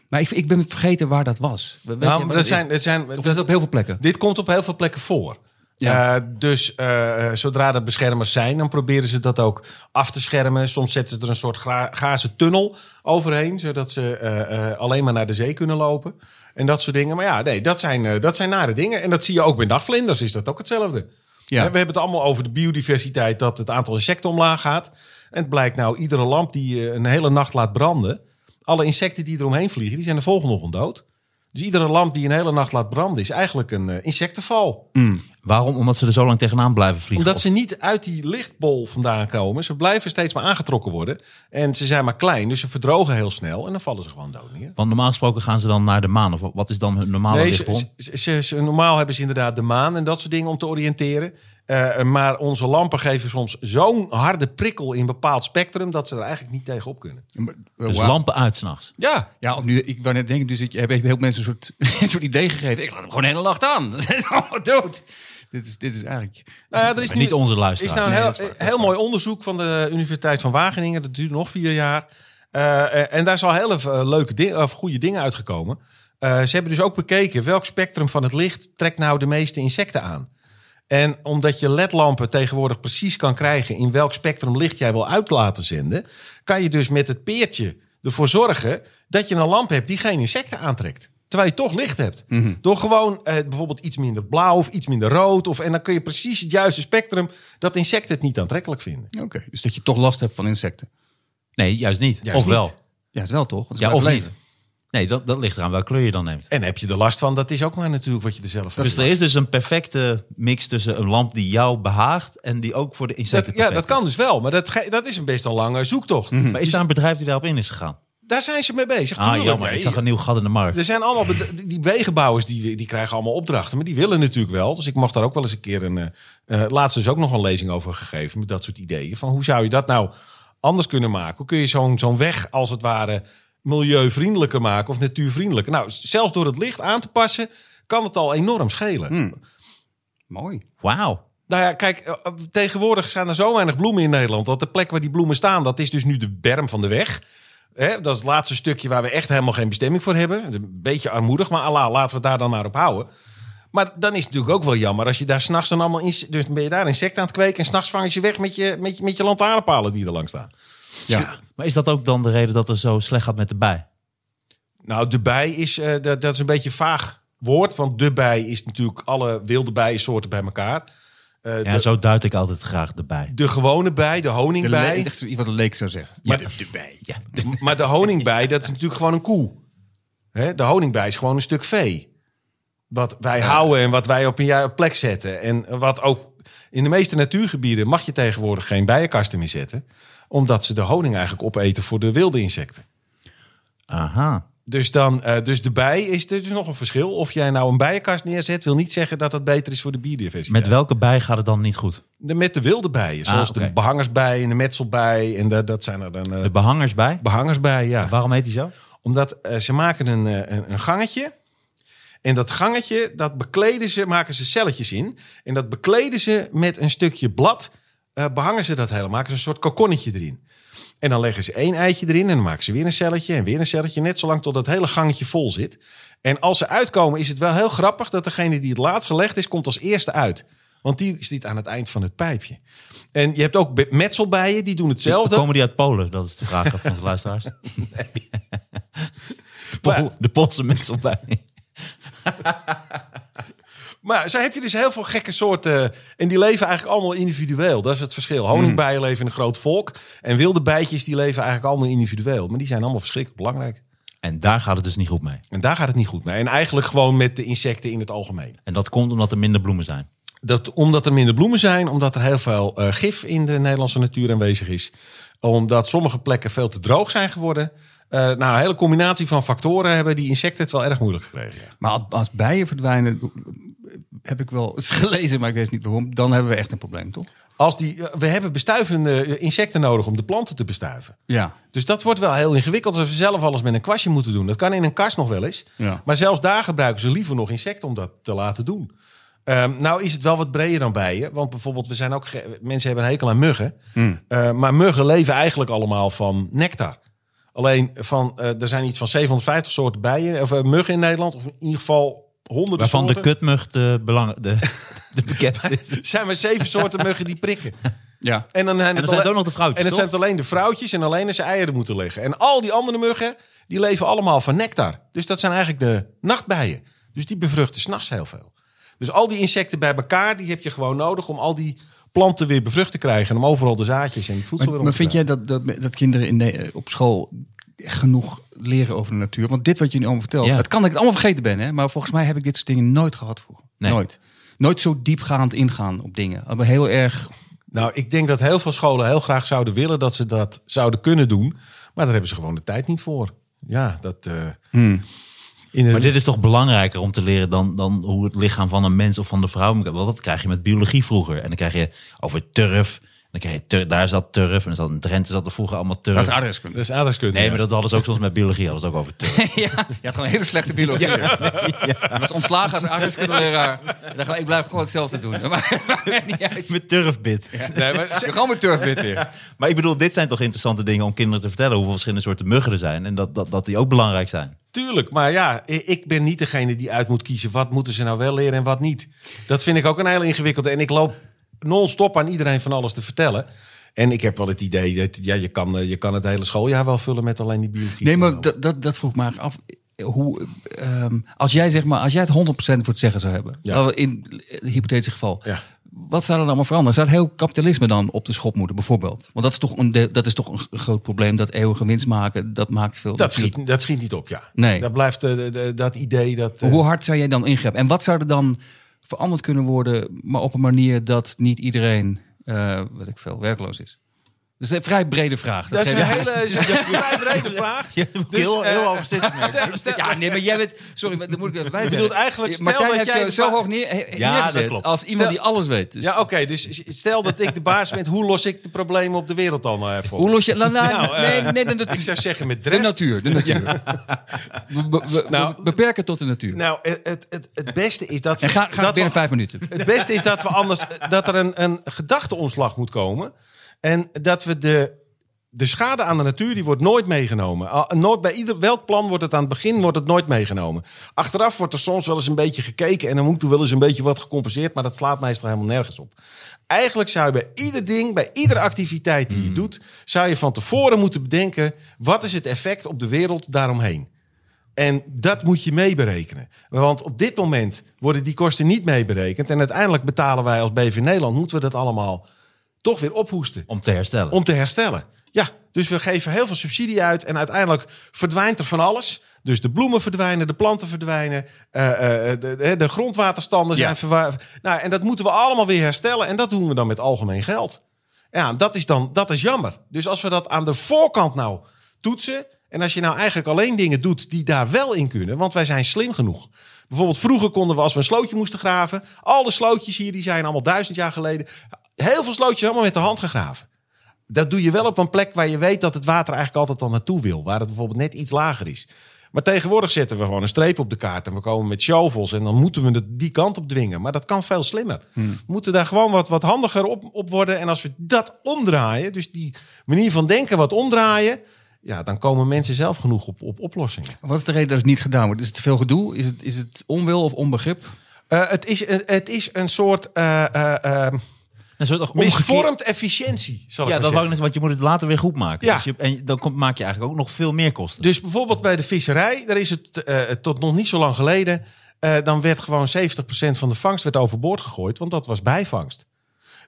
Maar ik, ik ben vergeten waar dat was. Weet Nou, maar het er zijn, er zijn, Of is dat op heel veel plekken? Dit komt op heel veel plekken voor. Ja. Eh, dus eh, zodra er beschermers zijn, dan proberen ze dat ook af te schermen. Soms zetten ze er een soort gazen tunnel overheen, zodat ze eh, eh, alleen maar naar de zee kunnen lopen. En dat soort dingen. Maar ja, nee, dat zijn, eh, dat zijn nare dingen. En dat zie je ook bij dagvlinders, is dat ook hetzelfde. Ja. We hebben het allemaal over de biodiversiteit, dat het aantal insecten omlaag gaat. En het blijkt nou, iedere lamp die je een hele nacht laat branden, alle insecten die eromheen vliegen, die zijn de volgende ochtend dood. Dus iedere lamp die een hele nacht laat branden, is eigenlijk een eh, insectenval. Waarom? Omdat ze er zo lang tegenaan blijven vliegen. Omdat ze niet uit die lichtbol vandaan komen. Ze blijven steeds maar aangetrokken worden. En ze zijn maar klein, dus ze verdrogen heel snel. En dan vallen ze gewoon dood neer. Want normaal gesproken gaan ze dan naar de maan. Of wat is dan hun normale Nee, ze- ze- ze- normaal hebben ze inderdaad de maan en dat soort dingen om te oriënteren. Eh, maar onze lampen geven soms zo'n harde prikkel in een bepaald spectrum... dat ze er eigenlijk niet tegenop kunnen. Dus lampen uit s'nachts. Ja, Ja, of nu, ik wou net denken, dus ik heb heel veel mensen een soort, een soort idee gegeven. Ik laat hem gewoon de hele nacht aan. Dan zijn ze allemaal dood. Dit is, dit is eigenlijk... nou ja, er is niet onze is luisteraar. nou een Nee, heel, dat is waar, dat is heel mooi onderzoek van de Universiteit van Wageningen. Dat duurt nog vier jaar. Eh, en daar zijn hele eh, leuke dingen, of goede dingen uitgekomen. Eh, ze hebben dus ook bekeken welk spectrum van het licht trekt nou de meeste insecten aan. En omdat je ledlampen tegenwoordig precies kan krijgen in welk spectrum licht jij wil uit laten zenden, kan je dus met het peertje ervoor zorgen dat je een lamp hebt die geen insecten aantrekt. Terwijl je toch licht hebt. Door gewoon eh, bijvoorbeeld iets minder blauw of iets minder rood. Of, en dan kun je precies het juiste spectrum dat insecten het niet aantrekkelijk vinden. Oké, dus dat je toch last hebt van insecten. Nee, juist niet. Juist of wel. niet. Ja, is wel toch? Ja, wel of niet. Nee, dat, dat ligt eraan welke kleur je dan neemt. En heb je er last van, dat is ook maar natuurlijk wat je er zelf van Dus er is dus een perfecte mix tussen een lamp die jou behaagt en die ook voor de insecten dat, Ja, dat kan dus wel. Maar dat, dat is een best een lange zoektocht. Maar is daar een bedrijf die daarop in is gegaan? Daar zijn ze mee bezig. Ah, tuurlijk. jammer. Ik zag een nieuw gat in de markt. Er zijn allemaal die wegenbouwers die, die krijgen allemaal opdrachten, maar die willen natuurlijk wel. Dus ik mocht daar ook wel eens een keer een. eh, laatst dus ook nog een lezing over gegeven met dat soort ideeën. Van hoe zou je dat nou anders kunnen maken? Hoe kun je zo'n zo'n weg als het ware milieuvriendelijker maken of natuurvriendelijker? Nou, zelfs door het licht aan te passen kan het al enorm schelen. Mooi. Wauw. Nou ja, kijk, eh, eh, tegenwoordig zijn er zo weinig bloemen in Nederland. Dat de plek waar die bloemen staan, dat is dus nu de berm van de weg. Hè, dat is het laatste stukje waar we echt helemaal geen bestemming voor hebben. Een beetje armoedig, maar Allah, laten we het daar dan maar op houden. Maar dan is het natuurlijk ook wel jammer als je daar s'nachts dan allemaal... ins- Dus ben je daar insecten aan het kweken en s'nachts vang je ze weg met je, met, je, met je lantaarnpalen die er langs staan. Ja. Maar is dat ook dan de reden dat het zo slecht gaat met de bij? Nou, de bij is, eh, dat, dat is een beetje een vaag woord. Want de bij is natuurlijk alle wilde bijensoorten bij elkaar. Eh, Ja, de, zo duid ik altijd graag de bij. de gewone bij, de De le- honingbij. echt zoiets wat een leek zou zeggen. Ja, de- de bij. Ja. Maar de honingbij, dat is natuurlijk gewoon een koe. Hè? De honingbij is gewoon een stuk vee. Wat wij houden en wat wij op een juiste plek zetten. En wat ook in de meeste natuurgebieden mag je tegenwoordig geen bijenkasten meer zetten. Omdat ze de honing eigenlijk opeten voor de wilde insecten. Aha. Dus, dan, eh, dus de bij is er dus nog een verschil. Of jij nou een bijenkast neerzet, wil niet zeggen dat dat beter is voor de biodiversiteit. Met welke bij gaat het dan niet goed? de, met de wilde bijen. Zoals Ah, oké. de behangersbij en de metselbij. En dat, dat zijn er dan eh, De behangers bij? behangersbij, ja. Waarom heet die zo? Omdat eh, ze maken een, een, een gangetje. En dat gangetje, dat bekleden ze, maken ze celletjes in. En dat bekleden ze met een stukje blad. eh, behangen ze dat helemaal. Maken ze een soort kokonnetje erin. En dan leggen ze één eitje erin. En dan maken ze weer een celletje en weer een celletje. Net zolang tot dat hele gangetje vol zit. En als ze uitkomen is het wel heel grappig dat degene die het laatst gelegd is, komt als eerste uit. Want die zit aan het eind van het pijpje. En je hebt ook metselbijen, die doen hetzelfde. Komen die uit Polen? Dat is de vraag van onze luisteraars. De, de Poolse mensen bij. Maar zo heb je dus heel veel gekke soorten. En die leven eigenlijk allemaal individueel. Dat is het verschil. Honingbijen leven in een groot volk. En wilde bijtjes die leven eigenlijk allemaal individueel. Maar die zijn allemaal verschrikkelijk belangrijk. En daar gaat het dus niet goed mee. En daar gaat het niet goed mee. En eigenlijk gewoon met de insecten in het algemeen. En dat komt omdat er minder bloemen zijn. Dat, omdat er minder bloemen zijn. Omdat er heel veel eh, gif in de Nederlandse natuur aanwezig is. Omdat sommige plekken veel te droog zijn geworden. Eh, nou, een hele combinatie van factoren hebben die insecten het wel erg moeilijk gekregen. Ja. Maar als- bijen verdwijnen, heb ik wel eens gelezen, maar ik weet niet waarom. Dan hebben we echt een probleem, toch? Als die, eh, we hebben bestuivende eh, insecten nodig om de planten te bestuiven. Ja. Dus dat wordt wel heel ingewikkeld als we zelf alles met een kwastje moeten doen. Dat kan in een kast nog wel eens. Ja. Maar zelfs daar gebruiken ze liever nog insecten om dat te laten doen. Ehm, nou is het wel wat breder dan bijen. Want bijvoorbeeld, we zijn ook mensen hebben een hekel aan muggen. Eh, maar muggen leven eigenlijk allemaal van nectar. Alleen van, eh, er zijn iets van 750 soorten bijen, of eh, muggen in Nederland. Of in ieder geval honderden Waarvan de kutmug de, belang, de, de bekendste is. Er zijn maar zeven soorten muggen die prikken. Ja. En dan, zijn En het dan zijn het ook nog de vrouwtjes, En het toch? zijn het alleen de vrouwtjes en alleen als ze eieren moeten leggen. En al die andere muggen, die leven allemaal van nectar. Dus dat zijn eigenlijk de nachtbijen. Dus die bevruchten s'nachts heel veel. Dus al die insecten bij elkaar, die heb je gewoon nodig om al die planten weer bevrucht te krijgen. En om overal de zaadjes en het voedsel Maar, weer maar om vind jij dat, dat, dat kinderen in de, op school genoeg leren over de natuur? Want dit wat je nu allemaal vertelt, Ja. het kan dat ik het allemaal vergeten ben, hè? maar volgens mij heb ik dit soort dingen nooit gehad vroeger. Nee. Nooit. Nooit zo diepgaand ingaan op dingen. Maar heel erg. Nou, ik denk dat heel veel scholen heel graag zouden willen dat ze dat zouden kunnen doen. Maar daar hebben ze gewoon de tijd niet voor. Ja, dat... eh, in Maar dit is toch belangrijker om te leren dan, dan hoe het lichaam van een mens of van de vrouw. Want dat krijg je met biologie vroeger. En dan krijg je over turf. Dan krijg je tur- daar zat turf. En dan zat in Drenthe zat er vroeger allemaal turf. Dat is aardrijkskunde. dat is aardrijkskunde. Nee, ja. maar dat hadden ze ook soms met biologie. Hadden ze ook over turf. ja, je had gewoon een hele slechte biologie. Je was ontslagen als aardrijkskundeleraar. Dan ga- Ik blijf gewoon hetzelfde doen. Maar maakt niet uit. met turfbit. Nee, maar ze- Gewoon met turfbit weer. Maar ik bedoel, dit zijn toch interessante dingen om kinderen te vertellen. Hoeveel verschillende soorten muggen er zijn. En dat, dat, dat die ook belangrijk zijn. Tuurlijk, maar ja, ik ben niet degene die uit moet kiezen. Wat moeten ze nou wel leren en wat niet? Dat vind ik ook een hele ingewikkelde. En ik loop non-stop aan iedereen van alles te vertellen. En ik heb wel het idee dat ja, je, kan, eh, je kan het hele schooljaar wel vullen met alleen die biologie. Nee, maar dat, dat, dat vroeg eigenlijk af. Hoe, ehm, als jij zeg maar, als jij het 100% voor het zeggen zou hebben, Ja. in het hypothetische geval, Ja. wat zou er dan allemaal veranderen? Zou het heel kapitalisme dan op de schop moeten, bijvoorbeeld? Want dat is toch een, dat is toch een groot probleem, dat eeuwige winst maken, dat maakt veel. Dat schiet, dat schiet niet op, ja. Nee. Dat blijft eh, dat idee dat... eh, Hoe hard zou jij dan ingrijpen? En wat zou er dan veranderd kunnen worden, maar op een manier dat niet iedereen, eh weet ik veel, werkloos is? Dus een vrij brede vraag. dat is een hele is een vrij brede vraag. Je hebt er Dus, heel, eh, heel zitten. Stel, stel, Ja, nee, maar jij bent... Sorry, maar dan moet ik even bij Je bedoelt eigenlijk, stel Martijn dat heeft jij je de zo hoog neer, he- Ja, neergezet dat klopt. als iemand Stel- die alles weet. Dus Ja, oké. dus stel dat ik de baas ben, hoe los ik de problemen op de wereld dan eh, voor? hoe los je... Nou, nou, Nou, eh, nee, nee, de, Ik zou zeggen met de dreft. natuur. De natuur. We, we- we- Nou, we beperken tot de natuur. Nou, het, het, het, het beste is dat we... en ga, ga dat binnen we- vijf minuten. Het beste is dat we anders dat er een, een gedachteomslag moet komen. En dat we de, de schade aan de natuur, die wordt nooit meegenomen. Nooit, bij ieder, welk plan wordt het aan het begin wordt het nooit meegenomen. Achteraf wordt er soms wel eens een beetje gekeken en dan moet er wel eens een beetje wat gecompenseerd, maar dat slaat meestal helemaal nergens op. Eigenlijk zou je bij ieder ding, bij iedere activiteit die je doet, zou je van tevoren moeten bedenken: wat is het effect op de wereld daaromheen? En dat moet je meeberekenen. Want op dit moment worden die kosten niet meeberekend. En uiteindelijk betalen wij als BV Nederland, moeten we dat allemaal toch weer ophoesten. Om te herstellen. Om te herstellen. Ja, dus we geven heel veel subsidie uit. En uiteindelijk verdwijnt er van alles. Dus de bloemen verdwijnen, de planten verdwijnen. eh, eh, de, de, de grondwaterstanden zijn Ja. Nou, en dat moeten we allemaal weer herstellen. En dat doen we dan met algemeen geld. Ja, dat is dan dat is jammer. Dus als we dat aan de voorkant nou toetsen. En als je nou eigenlijk alleen dingen doet die daar wel in kunnen. Want wij zijn slim genoeg. Bijvoorbeeld vroeger konden we als we een slootje moesten graven. Al de slootjes hier die zijn allemaal duizend jaar geleden. Heel veel slootjes allemaal met de hand gegraven. Dat doe je wel op een plek waar je weet dat het water eigenlijk altijd al naartoe wil. Waar het bijvoorbeeld net iets lager is. Maar tegenwoordig zetten we gewoon een streep op de kaart. En we komen met shovels. En dan moeten we het die kant op dwingen. Maar dat kan veel slimmer. We moeten daar gewoon wat, wat handiger op, op worden. En als we dat omdraaien. Dus die manier van denken wat omdraaien. Ja, dan komen mensen zelf genoeg op, op oplossingen. Wat is de reden dat het niet gedaan wordt? Is het te veel gedoe? Is het, is het onwil of onbegrip? Eh, het, is, een- het is een soort eh, eh, eh, Een soort omgekeerd- misvormd efficiëntie, zal ik Ja, dat wou net, want je moet het later weer goed maken. Ja. Dus je, en dan komt, maak je eigenlijk ook nog veel meer kosten. Dus bijvoorbeeld bij de visserij, daar is het eh, tot nog niet zo lang geleden. eh, dan werd gewoon 70% van de vangst werd overboord gegooid, want dat was bijvangst.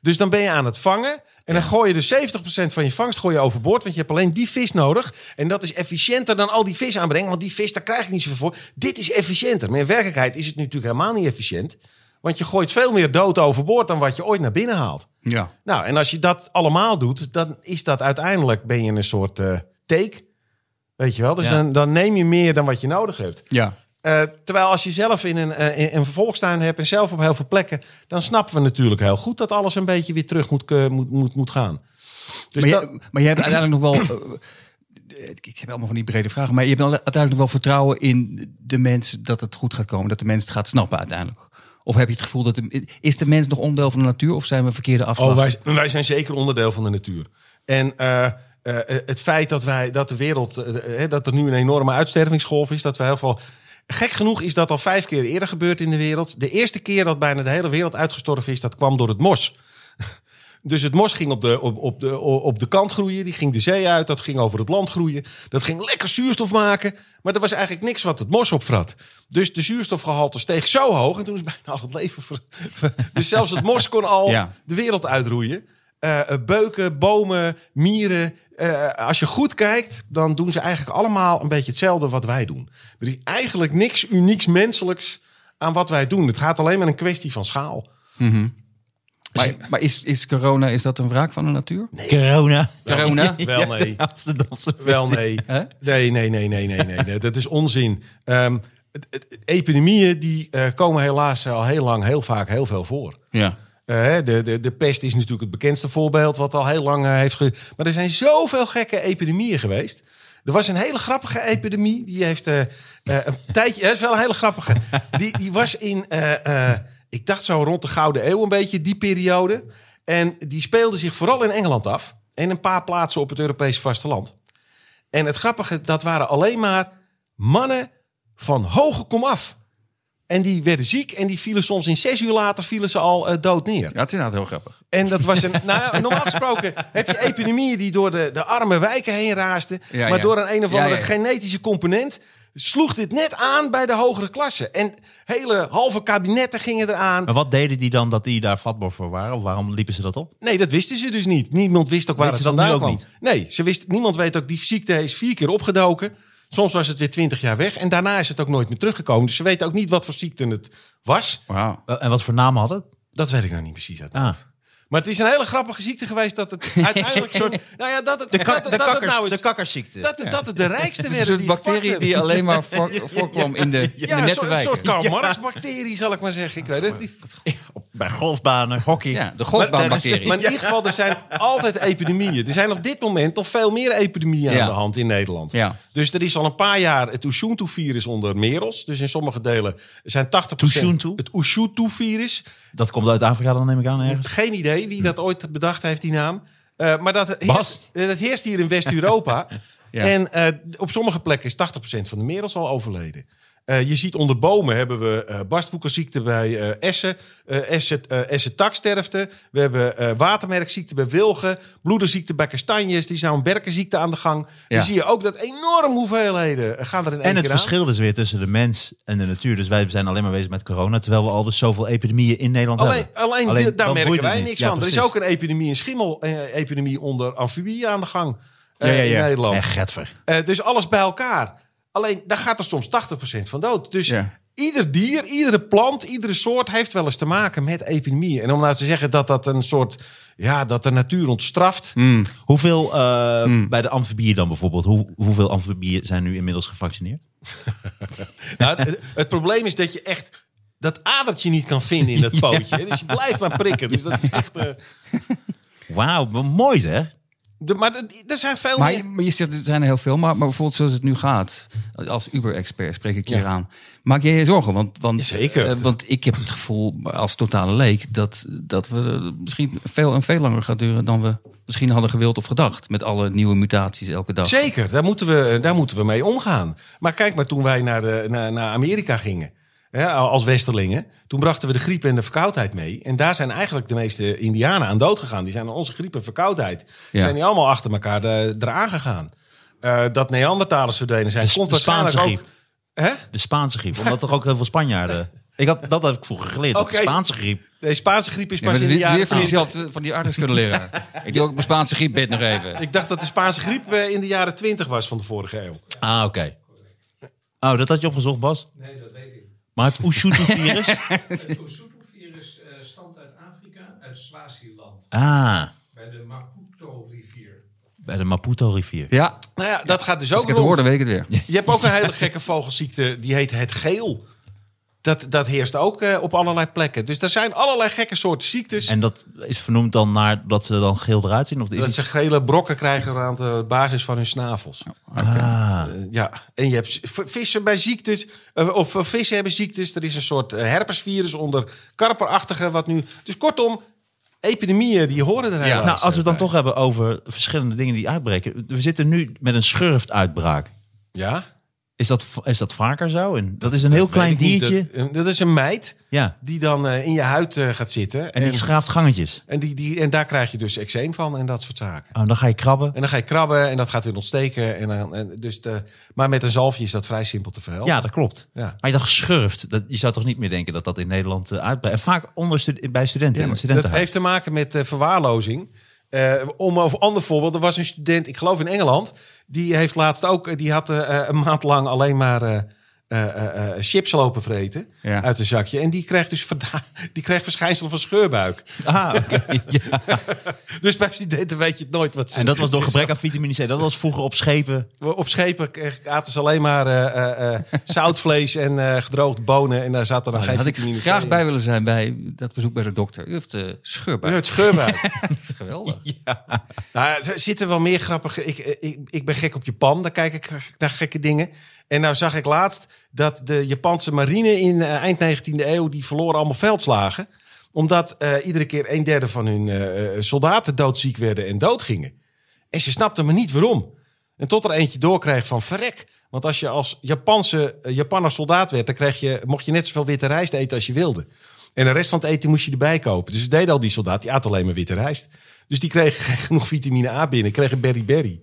Dus dan ben je aan het vangen en dan gooi je dus 70% van je vangst gooi je overboord, want je hebt alleen die vis nodig. En dat is efficiënter dan al die vis aanbrengen, want die vis daar krijg ik niet zoveel voor. Dit is efficiënter. Maar in werkelijkheid is het natuurlijk helemaal niet efficiënt, want je gooit veel meer dood overboord dan wat je ooit naar binnen haalt. Ja. Nou, en als je dat allemaal doet, dan is dat uiteindelijk ben je een soort eh take. Weet je wel? Dus Ja. dan, dan neem je meer dan wat je nodig hebt. Ja. Eh, terwijl als je zelf in een, eh, in een volkstuin hebt en zelf op heel veel plekken, dan snappen we natuurlijk heel goed dat alles een beetje weer terug moet, moet, moet, moet gaan. Dus maar, dat, je, maar je hebt uiteindelijk nog wel... ik heb allemaal van die brede vragen. Maar je hebt uiteindelijk nog wel vertrouwen in de mens dat het goed gaat komen. Dat de mens het gaat snappen uiteindelijk. Of heb je het gevoel dat... De, is de mens nog onderdeel van de natuur? Of zijn we verkeerde afslag? oh, wij, wij zijn zeker onderdeel van de natuur. En eh, eh, het feit dat, wij, dat de wereld, eh, eh, dat er nu een enorme uitstervingsgolf is, dat we heel veel. Gek genoeg is dat al vijf keer eerder gebeurd in de wereld. De eerste keer dat bijna de hele wereld uitgestorven is, dat kwam door het mos. Dus het mos ging op de, op, op, de, op de kant groeien. Die ging de zee uit. Dat ging over het land groeien. Dat ging lekker zuurstof maken. Maar er was eigenlijk niks wat het mos opvrat. Dus de zuurstofgehalte steeg zo hoog. En toen is bijna al het leven... ver- dus zelfs het mos kon al Ja. de wereld uitroeien. Eh, eh, beuken, bomen, mieren. Eh, als je goed kijkt, dan doen ze eigenlijk allemaal een beetje hetzelfde wat wij doen. Er is eigenlijk niks unieks menselijks aan wat wij doen. Het gaat alleen maar een kwestie van schaal. Maar, maar is, is corona is dat een wraak van de natuur? Corona. Corona? Wel nee. De Amsterdamse Wel nee. Hè? Nee, nee, nee, nee, nee, nee, nee. Dat is onzin. Ehm, het- het- epidemieën die eh, komen helaas al heel lang, heel vaak, heel veel voor. Ja. Eh, de, de, de pest is natuurlijk het bekendste voorbeeld, wat al heel lang eh, heeft ge... Maar er zijn zoveel gekke epidemieën geweest. Er was een hele grappige epidemie. Die heeft eh, eh, een tijdje... Het is wel een hele grappige. Die, die was in... ik dacht zo rond de Gouden Eeuw een beetje, die periode. En die speelde zich vooral in Engeland af. En een paar plaatsen op het Europese vasteland. En het grappige, dat waren alleen maar mannen van hoge komaf. En die werden ziek en die vielen soms in zes uur later vielen ze al eh, dood neer. Ja, het is inderdaad heel grappig. En dat was een. Nou normaal gesproken heb je epidemieën die door de, de arme wijken heen raasten. Ja, maar ja. door een een of andere genetische component sloeg dit net aan bij de hogere klassen. En hele halve kabinetten gingen eraan. Maar wat deden die dan dat die daar vatbaar voor waren? Of waarom liepen ze dat op? Nee, dat wisten ze dus niet. Niemand wist ook waar het ze dat vandaan nu kwam. ook Nee, ze wist, niemand weet ook, die ziekte is vier keer opgedoken. Soms was het weer twintig jaar weg. En daarna is het ook nooit meer teruggekomen. Dus ze weten ook niet wat voor ziekte het was. En wat voor namen had het? Dat weet ik nou niet precies uit. Ah. Maar het is een hele grappige ziekte geweest dat het uiteindelijk soort... Nou ja, dat het, dat, het- dat het nou de is... kakkersziekte. Dat, het- dat het de rijkste werden een soort bacterie die alleen maar voor, voorkwam in de, in de Ja, een nette soort, een soort Karl Marx bacterie, zal ik maar zeggen. Ik weet het niet. Bij golfbanen, hockey. Ja, de golfbaanbacterie. Maar in ieder geval, er zijn altijd epidemieën. Er zijn op dit moment nog veel meer epidemieën Ja. aan de hand in Nederland. Ja. Dus er is al een paar jaar het Ushuaïa-virus onder merels. Dus in sommige delen zijn 80%... Ushuaïa? Het Ushuaïa-virus. Dat komt uit Afrika dan neem ik aan ergens. Geen idee wie dat ooit bedacht heeft, die naam. Eh, maar dat heerst, eh, dat heerst hier in West-Europa. Ja. En eh, op sommige plekken is 80% van de merels al overleden. Eh, je ziet onder bomen hebben we barstwoekerziekte bij eh, essen, essen, eh essentaksterfte. We hebben watermerkziekte bij wilgen, bloederziekte bij kastanjes. Die is nou een berkenziekte aan de gang. Ja. Dan zie je ook dat enorm hoeveelheden gaan er in één En het keer aan. verschil dus weer tussen de mens en de natuur. Dus wij zijn alleen maar bezig met corona. Terwijl we al dus zoveel epidemieën in Nederland Alleen, hebben. alleen, daar merken wij niks Ja, van. Er is ook een epidemie, een schimmel-epidemie onder amfibieën aan de gang Ja, ja, ja. in Nederland. Echt getver. Dus alles bij elkaar. Alleen, daar gaat er soms 80% van dood. Dus Ja. ieder dier, iedere plant, iedere soort heeft wel eens te maken met epidemieën. En om nou te zeggen dat dat een soort, ja, dat de natuur ons straft. Mm. Hoeveel eh, bij de amfibieën dan bijvoorbeeld? Hoe, hoeveel amfibieën zijn nu inmiddels gevaccineerd? Nou, het, het probleem is dat je echt dat adertje niet kan vinden in dat pootje. hè. Dus je blijft maar prikken. Dus dat is echt... eh, Wauw, mooi zeg. De, maar er zijn veel Maar, meer... je- maar je zegt, er zijn er heel veel. Maar, maar bijvoorbeeld zoals het nu gaat, als Uber-expert spreek ik Ja. hier aan. Maak jij je zorgen? Want, want, Zeker. eh, want ik heb het gevoel, als totale leek, dat, dat we misschien veel en veel langer gaat duren dan we misschien hadden gewild of gedacht. Met alle nieuwe mutaties elke dag. Zeker, daar moeten, we, daar moeten we mee omgaan. Maar kijk maar, toen wij naar, de, naar, naar Amerika gingen, hè, als westerlingen, toen brachten we de griep en de verkoudheid mee. En daar zijn eigenlijk de meeste Indianen aan dood gegaan. Die zijn aan onze griep en verkoudheid, Ja. zijn die allemaal achter elkaar de, eraan gegaan. Eh, dat Neandertalers verdwenen zijn, De, komt de Spaanse griep. ook... Hè? De Spaanse griep. Omdat toch ook heel veel Spanjaarden... Ik had, dat heb ik vroeger geleerd. De Spaanse griep. De Spaanse griep is Ja, maar pas dat in de weer jaren van, 20. diezelfde, van die aardrijkskundeleraar. ik doe ook mijn Spaanse griepbed nog even. Ik dacht dat de Spaanse griep eh, in de jaren 20 was van de vorige eeuw. Ah, oké. Oh, dat had je opgezocht, Bas? Nee, dat weet ik. Maar het Ushuaïa-virus? Het Lesotho-virus eh, stamt uit Afrika, uit Swaziland, ah, bij de Maputo-rivier. bij de Maputo-rivier. Ja, Nou ja, dat gaat dus als ook ik het rond. hoorde, weet ik het weer. Je hebt ook een hele gekke vogelziekte, die heet het geel. Dat, dat heerst ook eh, op allerlei plekken. Dus er zijn allerlei gekke soorten ziektes. En dat is vernoemd dan naar dat ze dan geel eruit zien? Of is dat ze gele brokken krijgen aan de basis van hun snavels. Ah, Eh, ja, en je hebt vissen bij ziektes, eh, of vissen hebben ziektes. Er is een soort herpesvirus onder karperachtige wat nu. Dus kortom, epidemieën die horen er helaas. nou, als we het dan toch hebben over verschillende dingen die uitbreken. We zitten nu met een schurftuitbraak. Ja, Is dat, is dat vaker zo? En dat is een heel klein diertje. Dat, dat is een meid Ja, die dan eh, in je huid eh, gaat zitten. en die schaaft gangetjes. en, die, die, en daar krijg je dus eczeem van en dat soort zaken. Oh, dan ga je krabben. En dan ga je krabben en dat gaat weer ontsteken. En dan, en dus de, maar met een zalfje is dat vrij simpel te verhelpen. Ja, dat klopt. Ja. Maar je dacht schurft. Dat, je zou toch niet meer denken dat dat in Nederland uh, uitbreidt. En vaak onder bij studenten. het Dat heeft te maken met eh, verwaarlozing. Eh, om een ander voorbeeld. Er was een student, ik geloof in Engeland. Die heeft laatst ook, eh, die had eh, een maand lang alleen maar eh, eh, eh, chips lopen vreten. Ja. Uit een zakje. En die krijgt dus die krijgt verschijnsel van scheurbuik. Ah, ja. Dus bij studenten weet je het nooit wat ze En dat was door gebrek aan vitamine C. Dat was vroeger op schepen. Op schepen kreeg- aten ze alleen maar zoutvlees en gedroogde bonen. En daar zat er dan Daar geen had ik vitamine C graag in. bij willen zijn bij dat bezoek bij de dokter. U heeft scheurbuik. Ja, het scheurbuik. Dat is geweldig. Nou, er zitten wel meer grappige. Ik, ik, ik ben gek op Japan, daar kijk ik naar gekke dingen. En nou zag ik laatst dat de Japanse marine in eh, eind 19e eeuw... die verloren allemaal veldslagen. Omdat eh, iedere keer een derde van hun eh, soldaten doodziek werden en doodgingen. En ze snapten me niet waarom. En tot er eentje doorkreeg van verrek. Want als je als Japanse, Japanner soldaat werd, dan kreeg je, mocht je net zoveel witte rijst eten als je wilde. En de rest van het eten moest je erbij kopen. Dus deed al die soldaat, die at alleen maar witte rijst. Dus die kreeg genoeg vitamine A binnen. Kreeg een berry berry.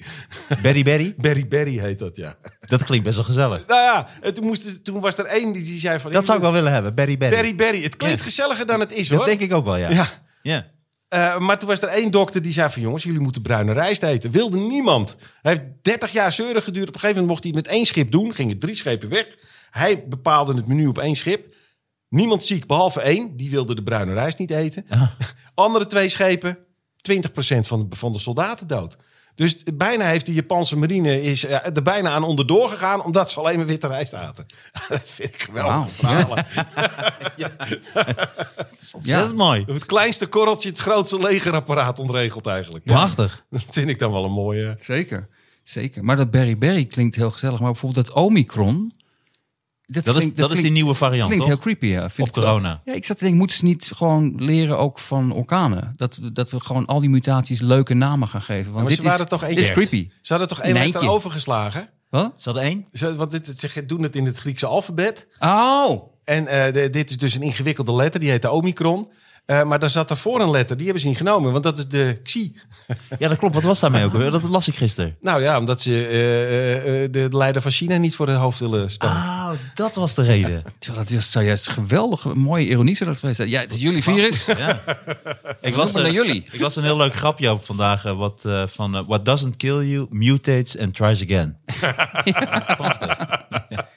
Berry Berry? Berry berry heet dat, ja. Dat klinkt best wel gezellig. Nou ja, en toen, moest, toen was er één die, die zei van... Dat zou ik wel willen hebben. Berry berry. Het klinkt Ja. gezelliger dan het is, hoor. Dat denk ik ook wel, ja. Ja. ja. Eh, maar toen was er één dokter die zei van... jongens, jullie moeten bruine rijst eten. Wilde niemand. Hij heeft 30 jaar zeuren geduurd. Op een gegeven moment mocht hij het met één schip doen. Gingen drie schepen weg. Hij bepaalde het menu op één schip. Niemand ziek, behalve één. Die wilde de bruine rijst niet eten. Andere twee schepen, 20% van de, van de soldaten dood. Dus bijna heeft de Japanse marine is, eh, er bijna aan onderdoor gegaan... omdat ze alleen maar witte rijst aten. Dat vind ik geweldig. Wauw. verhalen. Dat is mooi. Het kleinste korreltje het grootste legerapparaat ontregelt eigenlijk. Ja, Prachtig. dat vind ik dan wel een mooie... Zeker, zeker. Maar dat Berry Berry klinkt heel gezellig. Maar bijvoorbeeld dat Omicron... Dat is, klinkt- dat is die nieuwe variant, klinkt toch? heel creepy, ja. Vind Op ik wel. corona. Ja, ik zat te denken, moeten ze niet gewoon leren ook van orkanen? Dat, we- dat we gewoon al die mutaties leuke namen gaan geven. Want maar dit ze waren is, toch één dit is keer. creepy. Ze hadden toch één letter eindje. overgeslagen? Wat? Is dat één? Ze, want dit, ze doen het in het Griekse alfabet. Oh! En eh, de- dit is dus een ingewikkelde letter, die heet de Omicron. Eh, maar daar zat daarvoor een letter, die hebben ze niet genomen, want dat is de Xi. Ja, dat klopt. Wat was daarmee ook alweer? Dat las ik gisteren. Nou ja, omdat ze eh, de leider van China niet voor het hoofd willen staan. Ah, dat was de reden. Dat is, zou juist geweldig, mooie ironie zou dat geweest zijn. Ja, het is jullie virus. Ja. Ik was las, naar er- jullie. ik las een heel leuk grapje over vandaag. wat, eh, van What doesn't kill you, mutates and tries again. Heel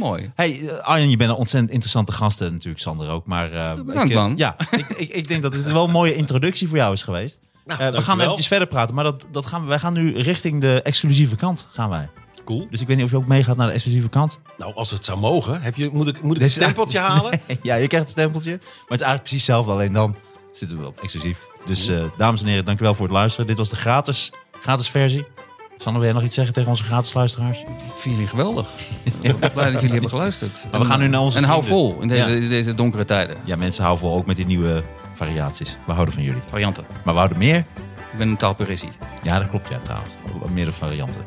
mooi. Hey, eh, Arjen, je bent een ontzettend interessante gast eh, natuurlijk, Sander ook. Maar, eh, Bedankt, ik, eh, man. Ja, ik, ik, ik denk dat het wel een mooie introductie voor jou is geweest. Nou, we gaan eventjes verder praten, maar dat, dat gaan, we- wij gaan nu richting de exclusieve kant. Gaan wij. Cool. Dus ik weet niet of je ook meegaat naar de exclusieve kant. Nou, als het zou mogen, heb je, moet ik, moet ik een stempeltje halen? ja, je krijgt het stempeltje. Maar het is eigenlijk precies hetzelfde, alleen dan zitten we op exclusief. Dus eh, dames en heren, dankjewel voor het luisteren. Dit was de gratis, gratis versie. Sander, wil jij nog iets zeggen tegen onze gratis luisteraars? Ik vind jullie geweldig. Ik ben blij dat jullie hebben geluisterd. Maar we gaan nu naar onze En hou vol in deze, Ja. deze donkere tijden. Ja, mensen houden vol ook met die nieuwe variaties. We houden van jullie. Varianten. Maar we houden meer. Ik ben een taalpurissie. Ja, dat klopt ja trouwens. Meerdere varianten.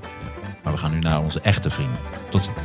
Maar we gaan nu naar onze echte vrienden. Tot ziens.